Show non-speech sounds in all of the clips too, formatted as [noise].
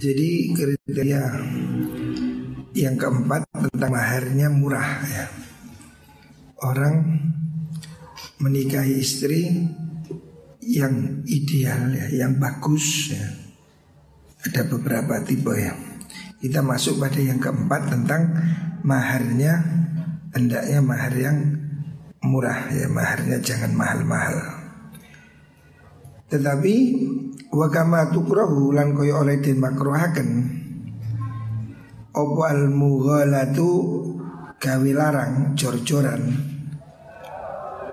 Jadi kriteria yang keempat tentang maharnya murah ya. Orang menikahi istri yang ideal ya, yang bagus ya. Ada beberapa tipe ya. Kita masuk pada yang keempat tentang maharnya hendaknya mahar yang murah ya, maharnya jangan mahal-mahal. Tetapi wakama tukrahu lan koyo oleh den makruhaken Opo al mughalatu gawe larang jor-joran.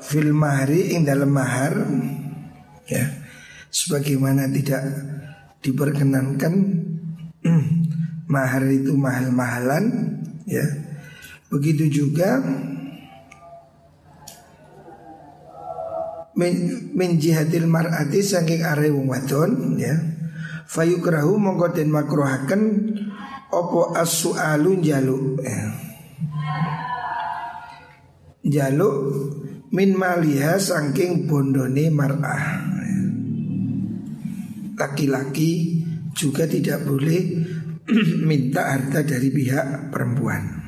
Fil mahri ing dalam mahar ya. Sebagaimana tidak diperkenankan [clears throat] mahar itu mahal-mahalan ya. Begitu juga min, jihadil mar'ati saking are wong wadon ya. Fayukrahu mongko den makruhaken Opo as-su'alu jaluk ya. Jaluk min maliha saking bondone mar'ah Laki-laki juga tidak boleh [clears throat] minta harta dari pihak perempuan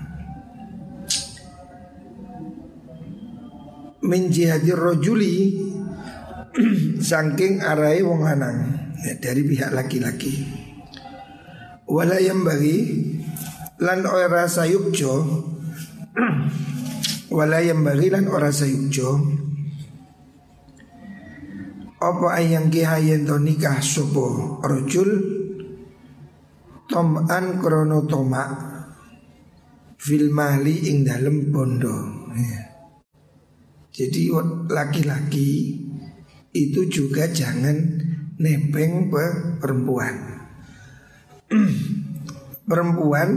Min jihadir rojuli [clears throat] Saking arai wong lanang ya, Dari pihak laki-laki wala yang bagi lan ora sayukjo [clears throat] wala yang bagi lan ora sayukjo apa ayang kihayen to nikah sopo rojul tom'an krono toma fil mahli ing dalem bondo ya. Jadi laki-laki itu juga jangan nebeng perempuan [clears throat] perempuan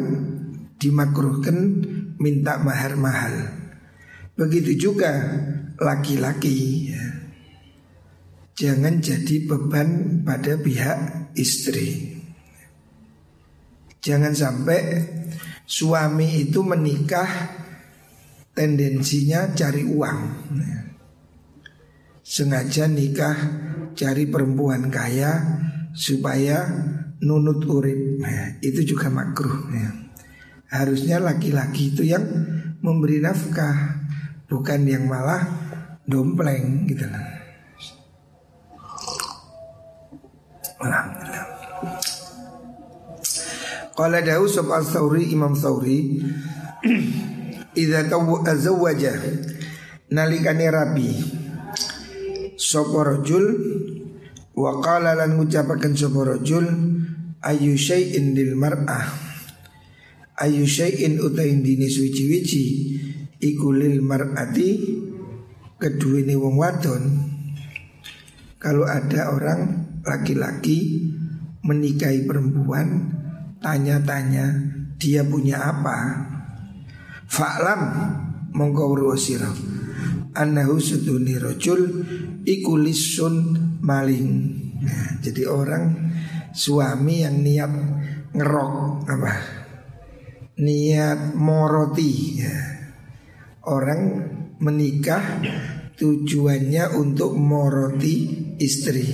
dimakruhkan minta mahar mahal. Begitu juga laki-laki ya. Jangan jadi beban pada pihak istri. Jangan sampai suami itu menikah tendensinya cari uang. Sengaja nikah cari perempuan kaya supaya nunut urip nah, itu juga makruh ya. Harusnya laki-laki itu yang memberi nafkah bukan yang malah dompleng gitu lah. Alhamdulillah. Qala Imam Sauri Idza tawazzawaja nalikane rabi sapa rajul wa qala lan ngucapaken sapa rajul ayu syai'in lil mar'ah. Ayu syai'in utain dini suci-wici iku lil mar'ati kedua ini wong wadon. Kalau ada orang laki-laki menikahi perempuan tanya-tanya dia punya apa fa'lam mongko ruwasira annahu suduni rajul iku lisun maling. Nah, jadi orang suami yang niat ngerok apa? Niat moroti ya. orang menikah tujuannya untuk moroti istri.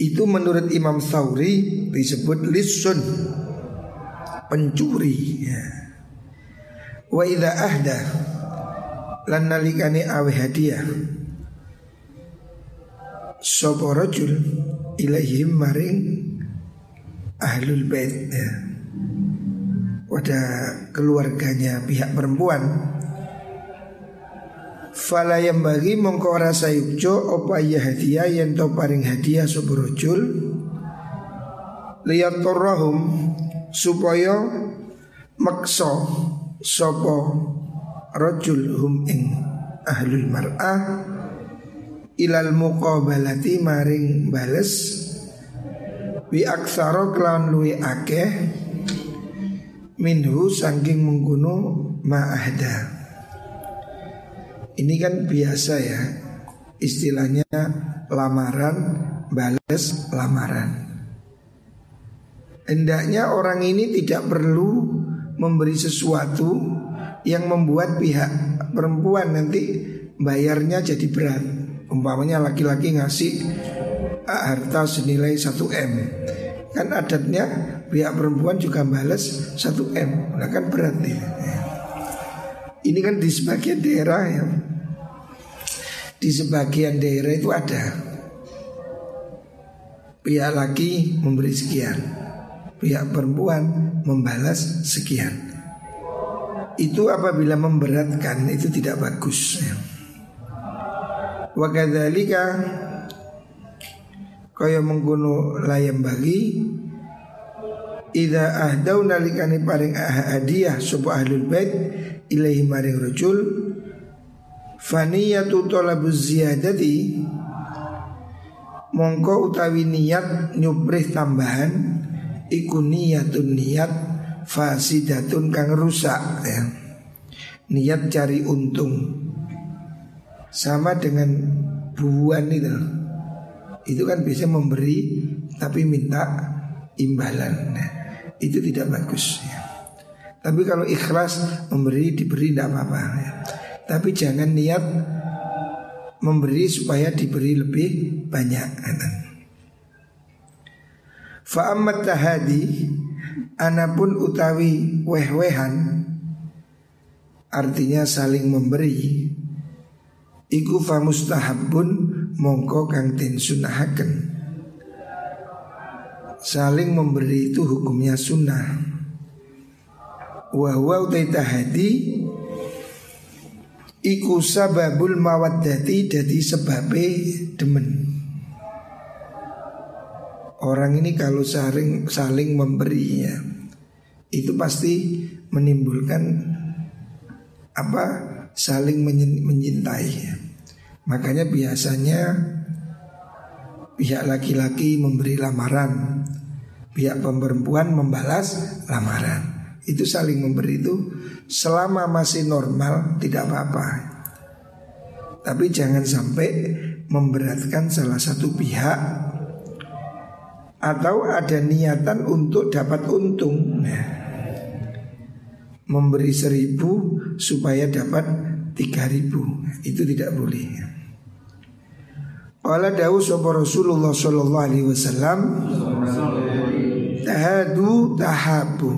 Itu menurut Imam Sauri disebut lisun pencuri ya. wa idha ahda lan nalikani awe hadiah Sopo rojul ilaihim maring ahlul bait ya. Pada keluarganya pihak perempuan Fala yang bagi mongko rasa yukjo Opa ya hadiah yang to paring hadiah sopo rojul Lihat torahum Supaya Makso Sopo Rojul hum ing Ahlul mar'ah ilal muqabalati maring bales. Bi aksaro kelawan luwi akeh minhu sangking menggunu ma'ahda. Ini kan biasa ya istilahnya lamaran bales lamaran hendaknya orang ini tidak perlu memberi sesuatu yang membuat pihak perempuan nanti bayarnya jadi berat. Umpamanya laki-laki ngasih harta senilai 1 M. Kan adatnya pihak perempuan juga balas 1 M. Nah kan berat nih. Ini kan di sebagian daerah ya. Di sebagian daerah itu ada. Pihak laki memberi sekian Pihak perempuan membalas sekian Itu apabila memberatkan itu tidak bagus ya. Wa kadzalika kaya mengkono layam bagi Ida ahdau nalikani paring hadiah sapa ahlul bait ilahi maring rajul faniyatu talabuz ziyadati mongko utawi niat nyuprih tambahan iku niyatun niat fasidatun kang rusak ya. Niat cari untung sama dengan buuan itu itu kan bisa memberi tapi minta imbalan. Nah, itu tidak bagus ya. Tapi kalau ikhlas memberi diberi tidak apa-apa ya. Tapi jangan niat memberi supaya diberi lebih banyak. Fa'ammat tahadi Anapun utawi weh-wehan Artinya saling memberi Iku fa mustahabun mongko kang den sunahaken Saling memberi itu hukumnya sunnah. Wa huwa tahadi Iku sababul mawaddati jadi sebabe demen Orang ini kalau saling saling memberi ya Itu pasti menimbulkan Apa saling menyintai ya Makanya biasanya pihak laki-laki memberi lamaran, pihak perempuan membalas lamaran. Itu saling memberi itu selama masih normal tidak apa-apa. Tapi jangan sampai memberatkan salah satu pihak atau ada niatan untuk dapat untung. Nah, memberi seribu supaya dapat tiga ribu itu tidak boleh. Qala dawu sapa Rasulullah sallallahu alaihi wasallam tahadu tahabu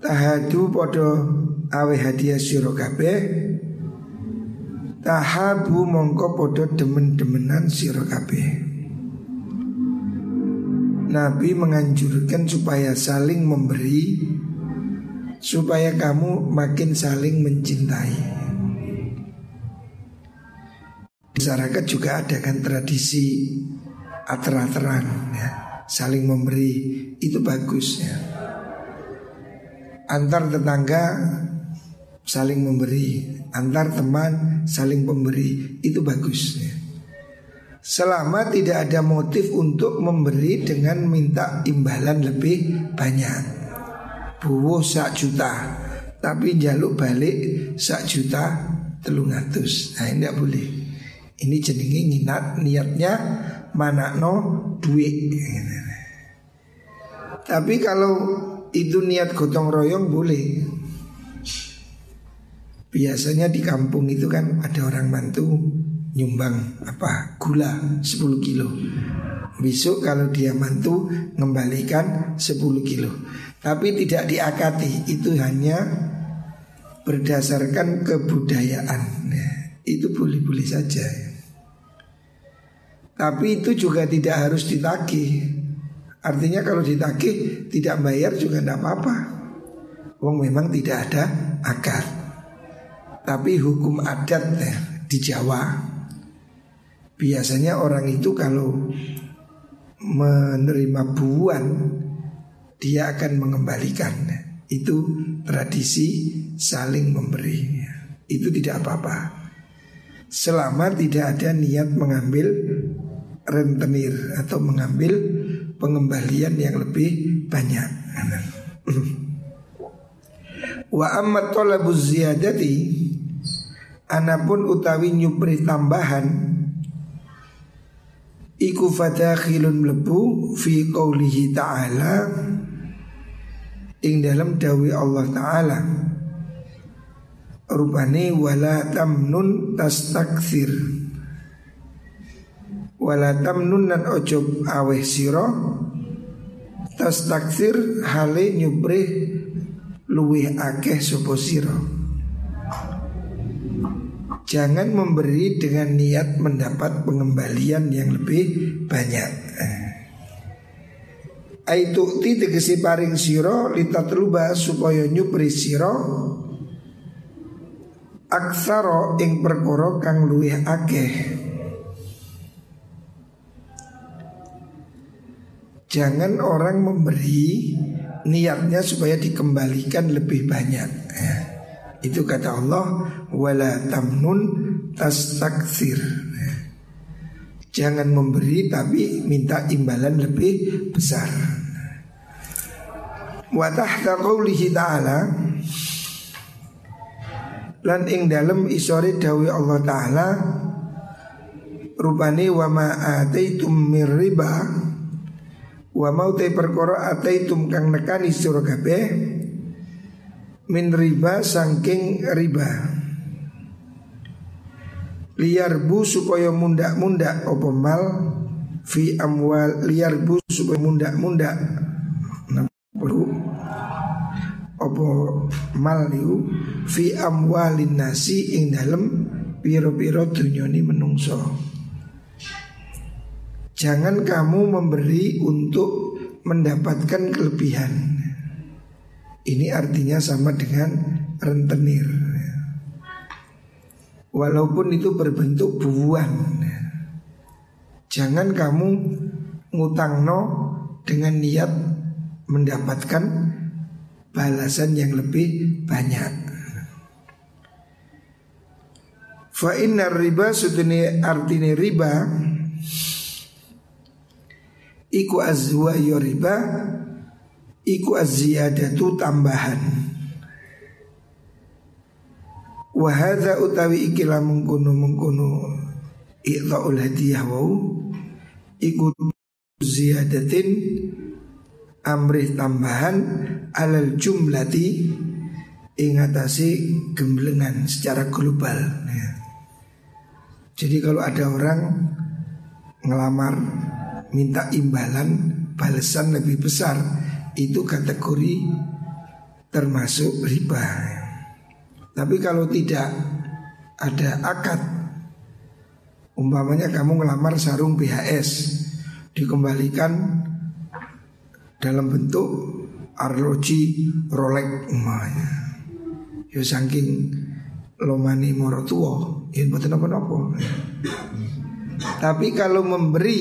tahadu podo awe hadiah sira tahabu mongko podo demen-demenan sira kabeh Nabi menganjurkan supaya saling memberi supaya kamu makin saling mencintai. Masyarakat juga ada kan tradisi ater-ateran ya, saling memberi itu bagus ya. Antar tetangga saling memberi, antar teman saling memberi itu bagus ya. Selama tidak ada motif untuk memberi dengan minta imbalan lebih banyak. Buwo sak juta tapi jaluk balik sak juta telung atus nah ini tidak boleh. Ini jenenge nginat niatnya mana no duit. Tapi kalau itu niat gotong royong boleh. Biasanya di kampung itu kan ada orang mantu nyumbang apa gula 10 kilo. Besok kalau dia mantu Ngembalikan 10 kilo. Tapi tidak diakati Itu hanya berdasarkan kebudayaan. Ya, Itu boleh-boleh saja. Tapi itu juga tidak harus ditagih. Artinya kalau ditagih Tidak bayar juga tidak apa-apa. Wong memang tidak ada akad. Tapi hukum adat ya, di Jawa Biasanya orang itu kalau menerima buan dia akan mengembalikan. Itu tradisi saling memberi. Itu tidak apa-apa. Selama tidak ada niat mengambil rentenir atau mengambil pengembalian yang lebih banyak. [clears throat] Wa amma talabu ziyadati anapun utawi nyupri tambahan Iku fadakhilun mlebu fi qawlihi ta'ala. Ing dalam dawi Allah taala. Rupane wala tamnun tastakthir. Wala tamnun nan ojo aweh siro Tas taksir hale nyubrih luwih akeh sopo siro Jangan memberi dengan niat mendapat pengembalian yang lebih banyak. Aitu ti tegesi paring siro teluba supaya nyupri siro aksaro ing perkara kang luwih akeh. Jangan orang memberi niatnya supaya dikembalikan lebih banyak. Ya. Itu kata Allah wala tamnun tastaksir ya. Jangan memberi tapi minta imbalan lebih besar. Wa tahta qawlihi ta'ala Lan ing dalem isore dawi Allah Ta'ala Rupani wa ma ataitum mir riba Wa mau te perkara ataitum kang nekani sira kabeh min riba sangking riba. Liar bu supaya mundak-mundak opo mal? Fi amwal liar bu supaya mundak-mundak. Opo mal liu fi amwalin nasi ing dalem piro-piro dunyoni menungso Jangan kamu memberi untuk mendapatkan kelebihan Ini artinya sama dengan rentenir Walaupun itu berbentuk buuan Jangan kamu ngutang no dengan niat mendapatkan balasan yang lebih banyak. Fa inna riba artine riba Iku azwa riba Iku aziyadatu tambahan Wahada utawi ikilah mengkuno mengkuno Iqta'ul hadiyah wau Ikut ziyadatin Amrih tambahan Alal jumlati Ingatasi gemblengan secara global ya. Jadi kalau ada orang Ngelamar Minta imbalan Balasan lebih besar Itu kategori Termasuk riba. Tapi kalau tidak ada akad Umpamanya kamu ngelamar sarung BHS Dikembalikan dalam bentuk arloji Rolex umpamanya Ya saking lomani moro tua Ya Tapi kalau memberi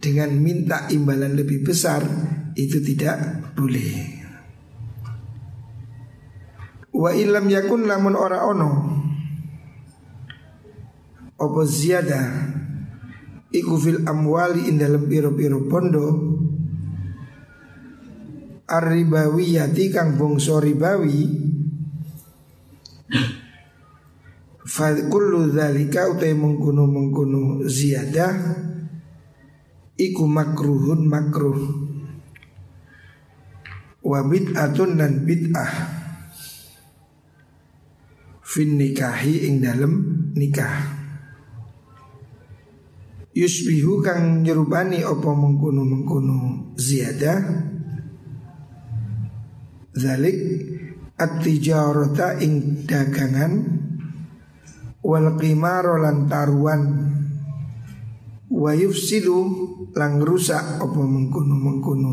dengan minta imbalan lebih besar Itu tidak boleh. Wa ilam yakun lamun ora ono. Opo ziyada Iku fil amwali in dalam piro-piro pondo Arribawiyati kang bongso ribawi. Fa kullu dzalika utai mengkuno ziyadah Iku makruhun makruh Wa bid'atun dan bid'ah. Fin nikahi ing dalem nikah. Yusbihu kang nyerupani opo mengkuno mengkuno ziyadah. Zalik at-tijarata ing dagangan. Wal qimaro lan taruan wa yufsidu lang rusak opo mengkuno mengkuno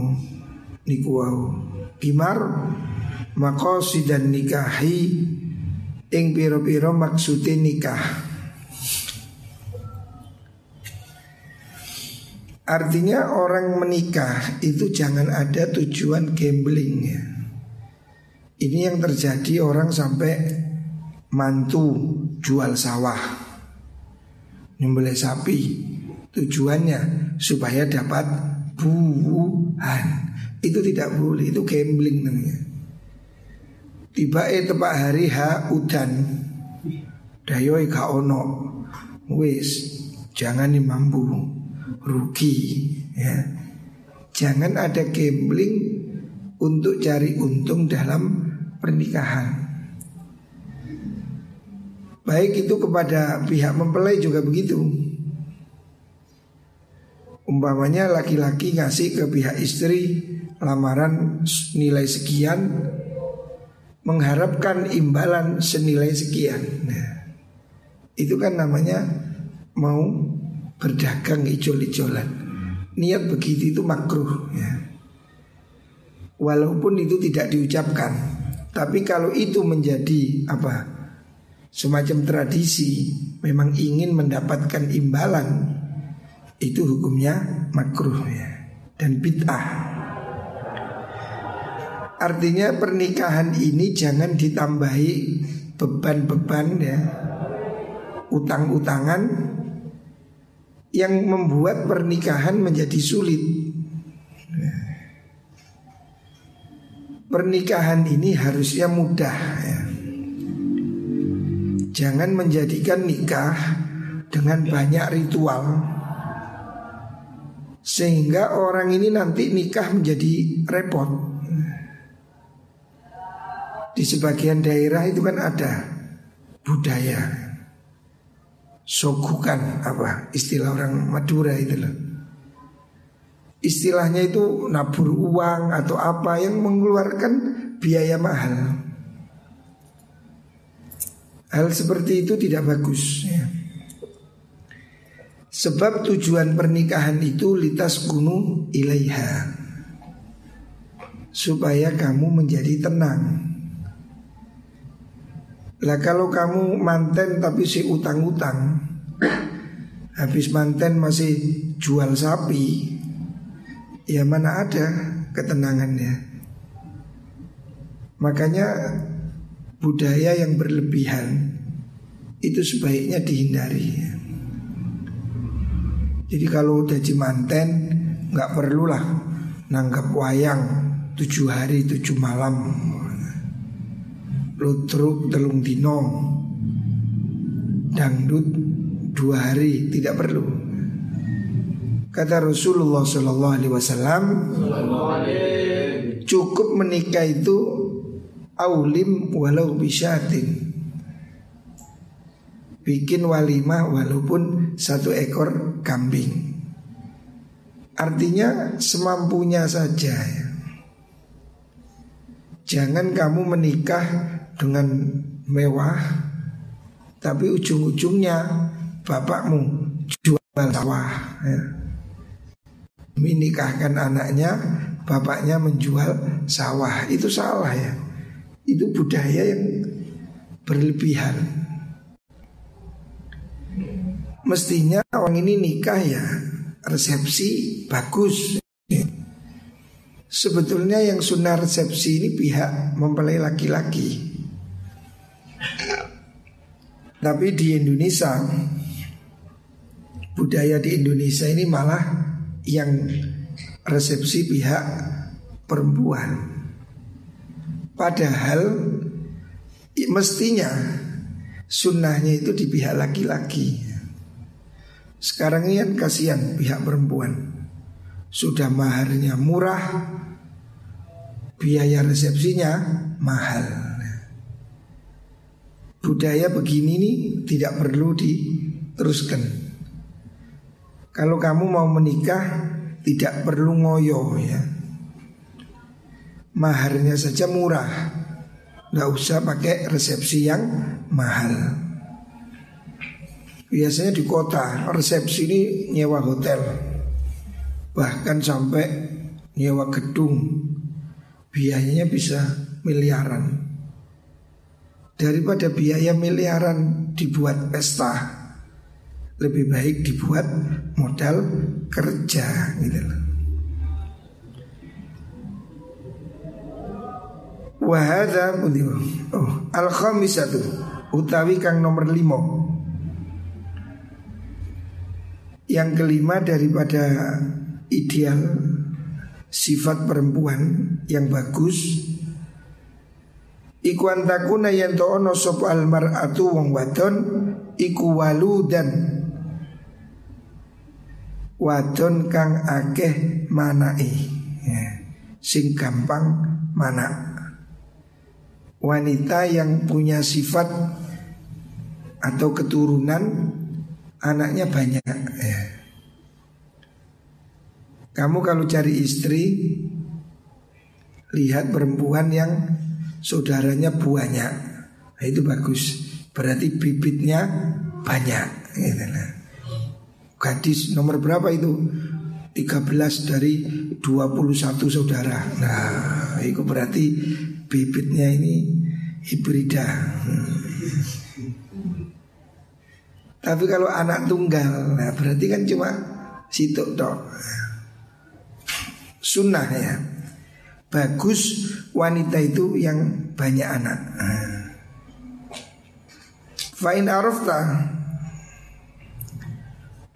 niku wau qimar maqasidan nikahi ing piro-piro maksudnya nikah. Artinya orang menikah itu jangan ada tujuan gambling ya. Ini yang terjadi orang sampai mantu jual sawah Nyembelih sapi Tujuannya supaya dapat buuhan Itu tidak boleh, itu gambling namanya. Tiba e tepak hari ha udan Dayoi ka ono. Wis Jangan mampu. Rugi ya. Jangan ada gambling Untuk cari untung dalam pernikahan. Baik itu kepada pihak mempelai juga begitu. Umpamanya laki-laki ngasih ke pihak istri lamaran nilai sekian mengharapkan imbalan senilai sekian. Nah, itu kan namanya mau berdagang ijol-ijolan. Niat begitu itu makruh ya. Walaupun itu tidak diucapkan, tapi kalau itu menjadi apa? Semacam tradisi, memang ingin mendapatkan imbalan itu hukumnya makruh ya dan bid'ah. Artinya pernikahan ini jangan ditambahi beban-beban ya utang-utangan yang membuat pernikahan menjadi sulit. Pernikahan ini harusnya mudah ya. Jangan menjadikan nikah dengan banyak ritual sehingga orang ini nanti nikah menjadi repot Di sebagian daerah itu kan ada budaya. Sogukan apa istilah orang Madura itu loh. Istilahnya itu nabur uang atau apa yang mengeluarkan biaya mahal. Hal seperti itu tidak bagus ya. Sebab tujuan pernikahan itu litas gunung ilaiha. Supaya kamu menjadi tenang Lah kalau kamu manten tapi si utang-utang Habis manten masih jual sapi Ya mana ada ketenangannya Makanya budaya yang berlebihan Itu sebaiknya dihindari jadi kalau udah manten nggak perlulah nanggap wayang tujuh hari tujuh malam. Lutruk telung dino dangdut dua hari tidak perlu. Kata Rasulullah Shallallahu Alaihi Wasallam, cukup menikah itu aulim walau bisyatin bikin walimah walaupun satu ekor kambing. Artinya semampunya saja. Jangan kamu menikah dengan mewah Tapi ujung-ujungnya bapakmu jual sawah ya. Menikahkan anaknya Bapaknya menjual sawah Itu salah ya Itu budaya yang berlebihan mestinya orang ini nikah ya resepsi bagus. Sebetulnya yang sunnah resepsi ini pihak mempelai laki-laki. Tapi di Indonesia budaya di Indonesia ini malah yang resepsi pihak perempuan. Padahal mestinya sunnahnya itu di pihak laki-laki. Sekarang ini kan kasihan pihak perempuan Sudah maharnya murah Biaya resepsinya mahal Budaya begini nih tidak perlu diteruskan. Kalau kamu mau menikah tidak perlu ngoyo ya. Maharnya saja murah. Nggak usah pakai resepsi yang mahal. Biasanya di kota resepsi ini nyewa hotel. Bahkan sampai nyewa gedung. Biayanya bisa miliaran Daripada biaya miliaran dibuat pesta Lebih baik dibuat modal kerja gitu loh. Wahada oh, al khamisatu utawi kang nomor limo Yang kelima daripada ideal sifat perempuan yang bagus Iku antakuna yang ono sop almar'atu wong wadon Iku waludan. Wadon kang akeh manai ya, Sing gampang mana Wanita yang punya sifat Atau keturunan anaknya banyak. Ya. Kamu kalau cari istri Lihat perempuan yang saudaranya banyak. Nah, Itu bagus. Berarti bibitnya banyak. Gitu nah. Gadis nomor berapa itu? 13 dari 21 saudara. Nah itu berarti bibitnya ini hibrida. Tapi kalau anak tunggal Nah berarti kan cuma situ dok Sunnah ya. Bagus wanita itu yang banyak anak. Fa'in arafta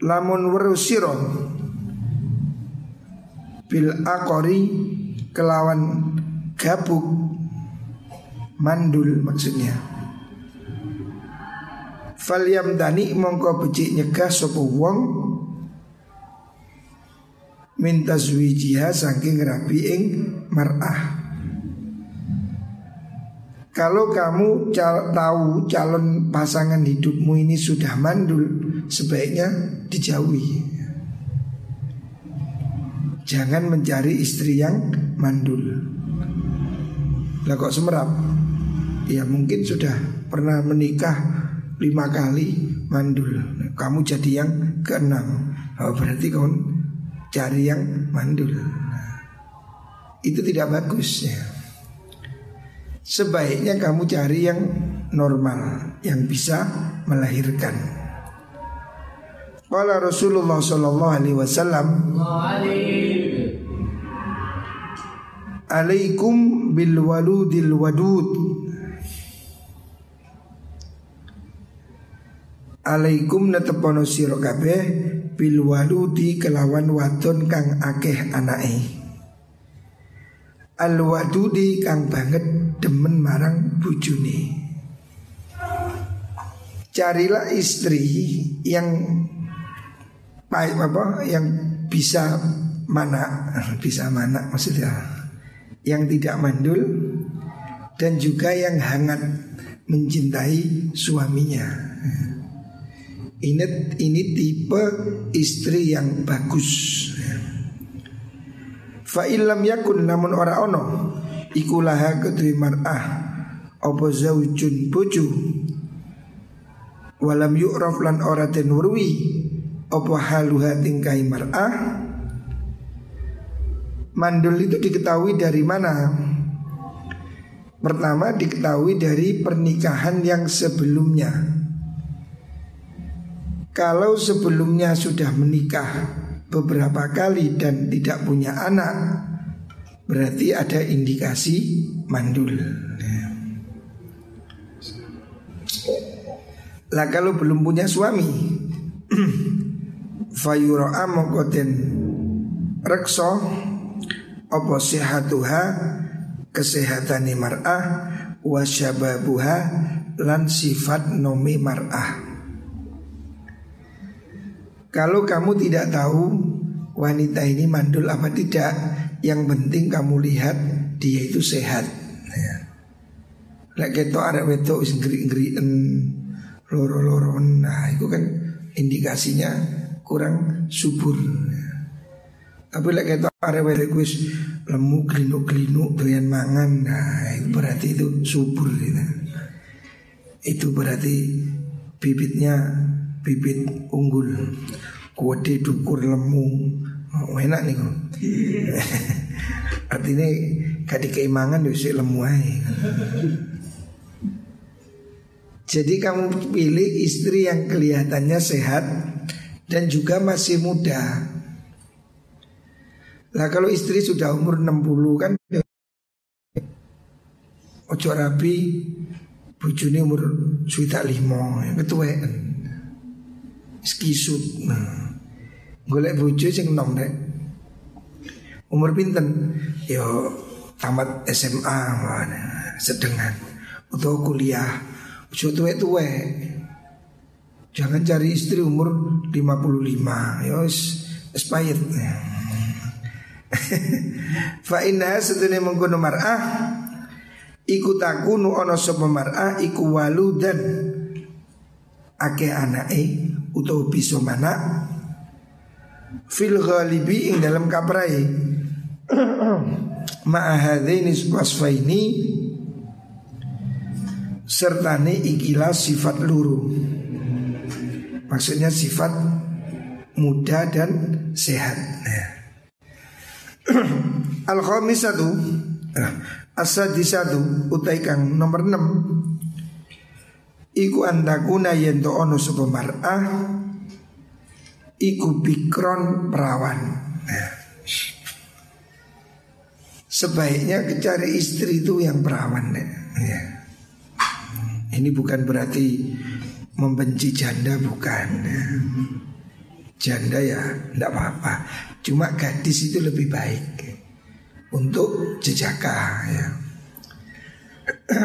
Lamun werusiro Bil akori Kelawan gabuk Mandul maksudnya. Falyam dani mongko becik nyegah sopo wong minta zwijiha saking rapi ing mar'ah. Kalau kamu cal tahu calon pasangan hidupmu ini sudah mandul, sebaiknya dijauhi. Jangan mencari istri yang mandul. Lah kok semerap? Ya mungkin sudah pernah menikah lima kali mandul. Kamu jadi yang keenam. Oh, berarti kau cari yang mandul. Nah, itu tidak bagus ya. Sebaiknya kamu cari yang normal yang bisa melahirkan. Qala Rasulullah sallallahu alaihi wasallam Alaikum bil waludil wadud Alaikum netepono sira bil waludi kelawan wadon kang akeh anake. Al wadudi kang banget demen marang bujune. Carilah istri yang baik apa yang bisa mana bisa mana maksudnya yang tidak mandul dan juga yang hangat mencintai suaminya. Ini ini tipe istri yang bagus. Fa yakun namun ora ono iku laha kedue mar'ah apa zaujun bojo walam yu'raf lan ora den weruhi apa haluha tingkai mar'ah mandul itu diketahui dari mana? Pertama diketahui dari pernikahan yang sebelumnya. Kalau sebelumnya sudah menikah beberapa kali dan tidak punya anak, berarti ada indikasi mandul. Lah kalau belum punya suami, [clears throat] fayura'a mongkoten rekso apa sehatuha kesehatan mar'ah wasyababuha lan sifat nomi mar'ah. Kalau kamu tidak tahu wanita ini mandul apa tidak, yang penting kamu lihat dia itu sehat. Ya. Lek ketok arek wedok wis ngeri-ngeriken loro-loron. Nah, itu kan indikasinya kurang subur. Ya. Tapi lek ketok arek wedok wis lemu glinu-glinu doyan mangan. Nah, itu berarti itu subur gitu. Itu berarti bibitnya bibit unggul Kuwede dukur lemu oh, Enak nih [laughs] kok Artinya Gak keimangan sih lemu aja Jadi kamu pilih istri yang kelihatannya sehat Dan juga masih muda. Lah kalau istri sudah umur 60 kan Ojo rapi Bujuni umur sudah lima Yang ketua skisut. Nah, golek bojo sing nom dek. Umur pinten? Yo tamat SMA mana sedengan atau kuliah. Ojo tuwe-tuwe. Jangan cari istri umur 55 Ya wis expired [laughs] Fa inna sedene mengkono mar'ah Iku takunu ono sapa mar'ah iku waludan Ake anake utawa bisa mana fil ghalibi ing dalam kaprai [clears throat] ma'ahadaini wasfaini sertane ikilah sifat luru. Maksudnya sifat muda dan sehat. Nah. [clears throat] al khamisatu nah, asadisatu utai kang nomor 6 iku antakuna yento ono sapa mar'ah iku bikron perawan nah. Sebaiknya cari istri itu yang perawan ya. Ini bukan berarti membenci janda bukan ya. Janda ya tidak apa-apa Cuma gadis itu lebih baik Untuk jejaka ya [clears throat]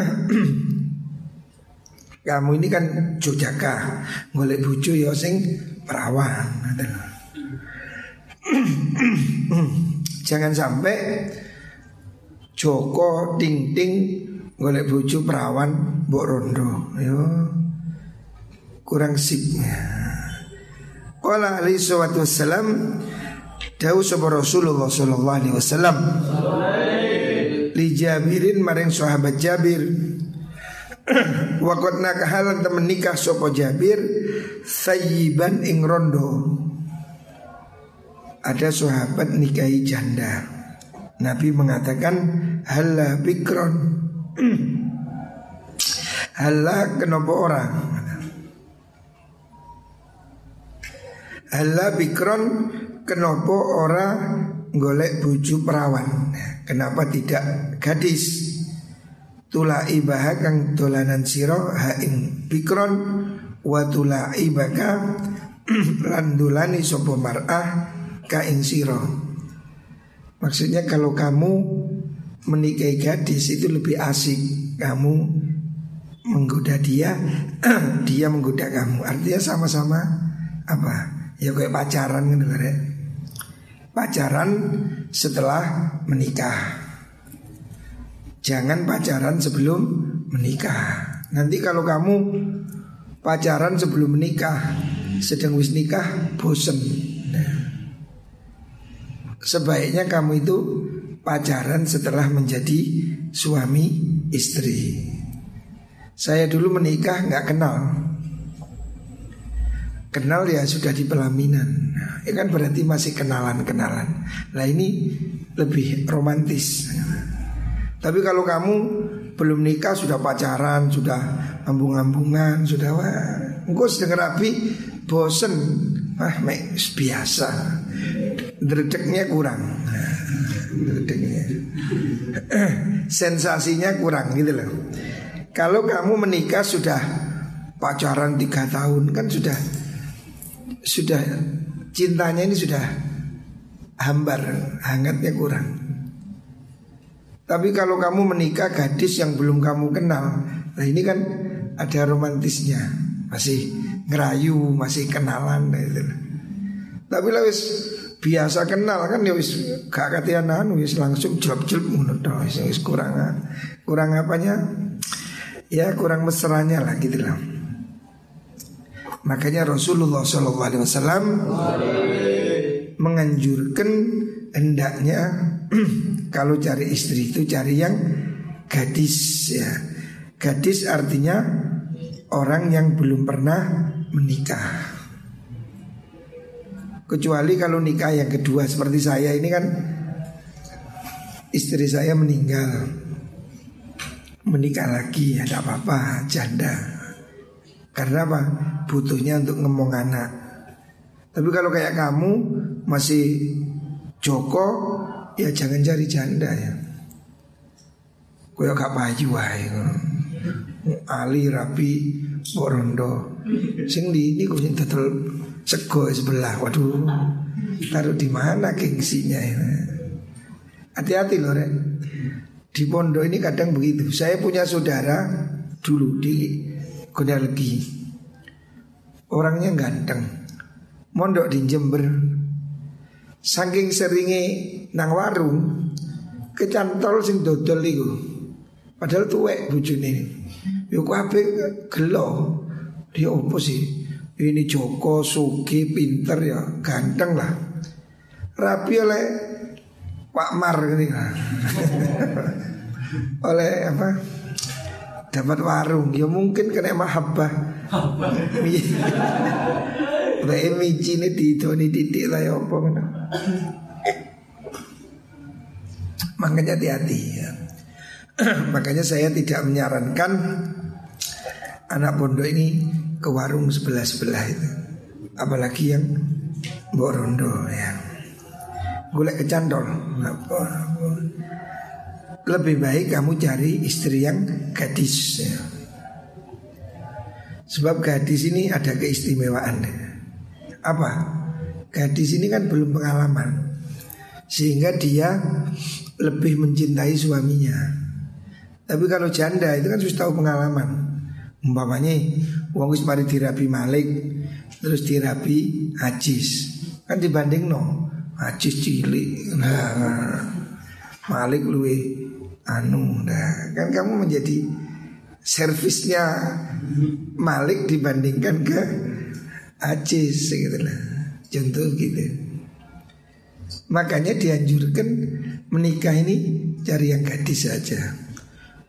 Kamu ini kan jejaka Ngolek bucu ya sing perawan Jangan sampai Joko ting ting golek bojo perawan mbok rondo. Yo kurang sip. Qala alaihi salatu wassalam Dawu sapa Rasulullah sallallahu alaihi wasallam? Li Jabirin maring sahabat Jabir. [clears throat] Wakot nakahalan temen nikah sopo Jabir Sayyiban ing rondo. Ada sahabat nikahi janda. Nabi mengatakan Hala bikron. [clears throat] Hala kenapa orang? Hala bikron Kenapa orang Golek buju perawan? Kenapa tidak gadis? Tula ibaha kang dolanan siro Haing bikron Watula ibaka Landulani [clears throat] sopo mar'ah Kain siro. Maksudnya kalau kamu menikahi gadis itu lebih asik Kamu menggoda dia, [clears throat] dia menggoda kamu. Artinya sama-sama apa? Ya kayak pacaran gitu kan Pacaran setelah menikah. Jangan pacaran sebelum menikah. Nanti kalau kamu pacaran sebelum menikah Sedang wis nikah bosen nah, sebaiknya kamu itu pacaran setelah menjadi suami istri. Saya dulu menikah nggak kenal. Kenal ya sudah di pelaminan. Nah, ya kan berarti masih kenalan-kenalan. Nah ini lebih romantis. Tapi kalau kamu belum nikah sudah pacaran, sudah ambung-ambungan, sudah wah, engkau sedang rapi, bosen, ah, biasa. Dredeknya kurang. Dredeknya [clears throat] sensasinya kurang gitu loh. Kalau kamu menikah sudah pacaran tiga tahun kan sudah sudah cintanya ini sudah hambar hangatnya kurang tapi kalau kamu menikah gadis yang belum kamu kenal nah ini kan ada romantisnya masih ngerayu masih kenalan gitu. tapi lah biasa kenal kan ya wis gak katian anu wis langsung jelek-jelek ngono wis wis kurang kurang apanya ya kurang mesranya lah gitu lah. Makanya Rasulullah Shallallahu Alaihi Wasallam menganjurkan hendaknya [clears throat] kalau cari istri itu cari yang gadis ya. Gadis artinya orang yang belum pernah menikah. Kecuali kalau nikah yang kedua seperti saya ini kan istri saya meninggal menikah lagi ya tidak apa-apa janda karena apa butuhnya untuk ngomong anak tapi kalau kayak kamu masih Joko ya jangan cari janda ya Kaya gak payu wae Ali rapi Borondo Sing di ini kok sing sego sebelah. Waduh, taruh di mana gengsinya ini? Hati-hati loh, Rek. Di pondok ini kadang begitu. Saya punya saudara dulu di Gondalgi. Orangnya ganteng. Mondok di Jember. Saking seringnya nang warung, kecantol sing dodol iku. Padahal tuwek bojone. Yo kabeh gelo. Dia opo sih? Ini Joko, Suki, pinter ya, ganteng lah rapi oleh Pak Mar gitu. [laughs] oleh apa? Dapat warung, ya mungkin kena mahabbah. Baik mici ini di titik lah ya apa Makanya hati-hati ya. [clears throat] Makanya saya tidak menyarankan anak pondok ini ke warung sebelah-sebelah itu. Apalagi yang Borondo ya. Golek kecantol. Lebih baik kamu cari istri yang gadis ya. Sebab gadis ini ada keistimewaan Apa? Gadis ini kan belum pengalaman. Sehingga dia lebih mencintai suaminya. Tapi kalau janda itu kan sudah tahu pengalaman. Umpamanya Wong wis mari dirapi Malik Terus dirapi Ajis. Kan dibanding no Ajis cilik. Nah, Malik luwe anu nah kan kamu menjadi servisnya Malik dibandingkan ke Ajis gitu lah contoh gitu. Makanya dianjurkan menikah ini cari yang gadis saja.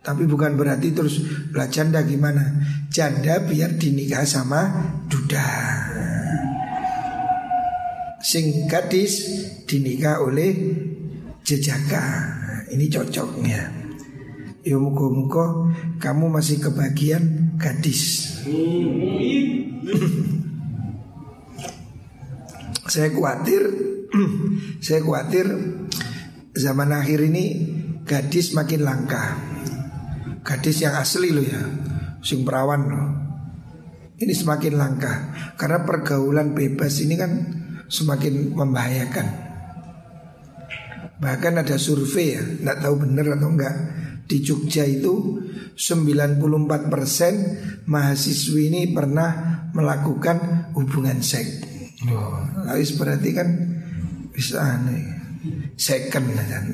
Tapi bukan berarti terus lah janda gimana? Janda biar dinikah sama duda. Sing gadis dinikah oleh jejaka. Ini cocoknya. Ya muka-muka kamu masih kebagian gadis Saya khawatir [clears throat] Saya khawatir Zaman akhir ini Gadis makin langka Gadis yang asli loh ya Sing perawan loh Ini semakin langka Karena pergaulan bebas ini kan Semakin membahayakan Bahkan ada survei ya, nggak tahu benar atau enggak. Di Jogja itu 94% mahasiswi ini pernah melakukan hubungan seks. Oh, harus berarti kan bisa aneh second kan.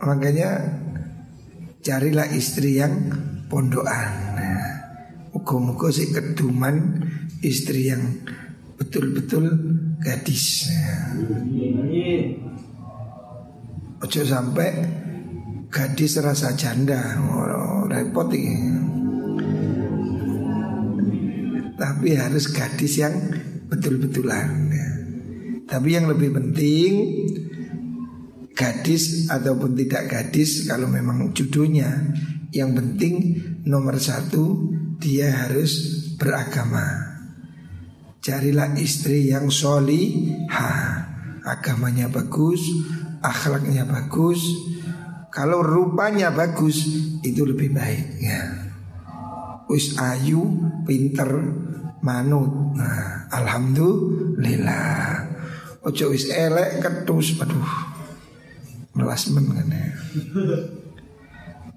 [laughs] Makanya carilah istri yang pondokan. Muka-muka si keduman istri yang betul-betul gadis. Ojo sampai gadis rasa janda, oh, repot ini. Tapi harus gadis yang betul-betulan. Tapi yang lebih penting gadis ataupun tidak gadis kalau memang judulnya yang penting nomor satu dia harus beragama. Carilah istri yang ha Agamanya bagus Akhlaknya bagus Kalau rupanya bagus Itu lebih baik ya. Wis ayu Pinter Manut. Nah, Alhamdulillah. Ojo wis elek ketus Aduh Melasmen kan ya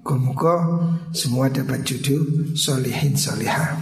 Muka semua dapat judul Solihin solihah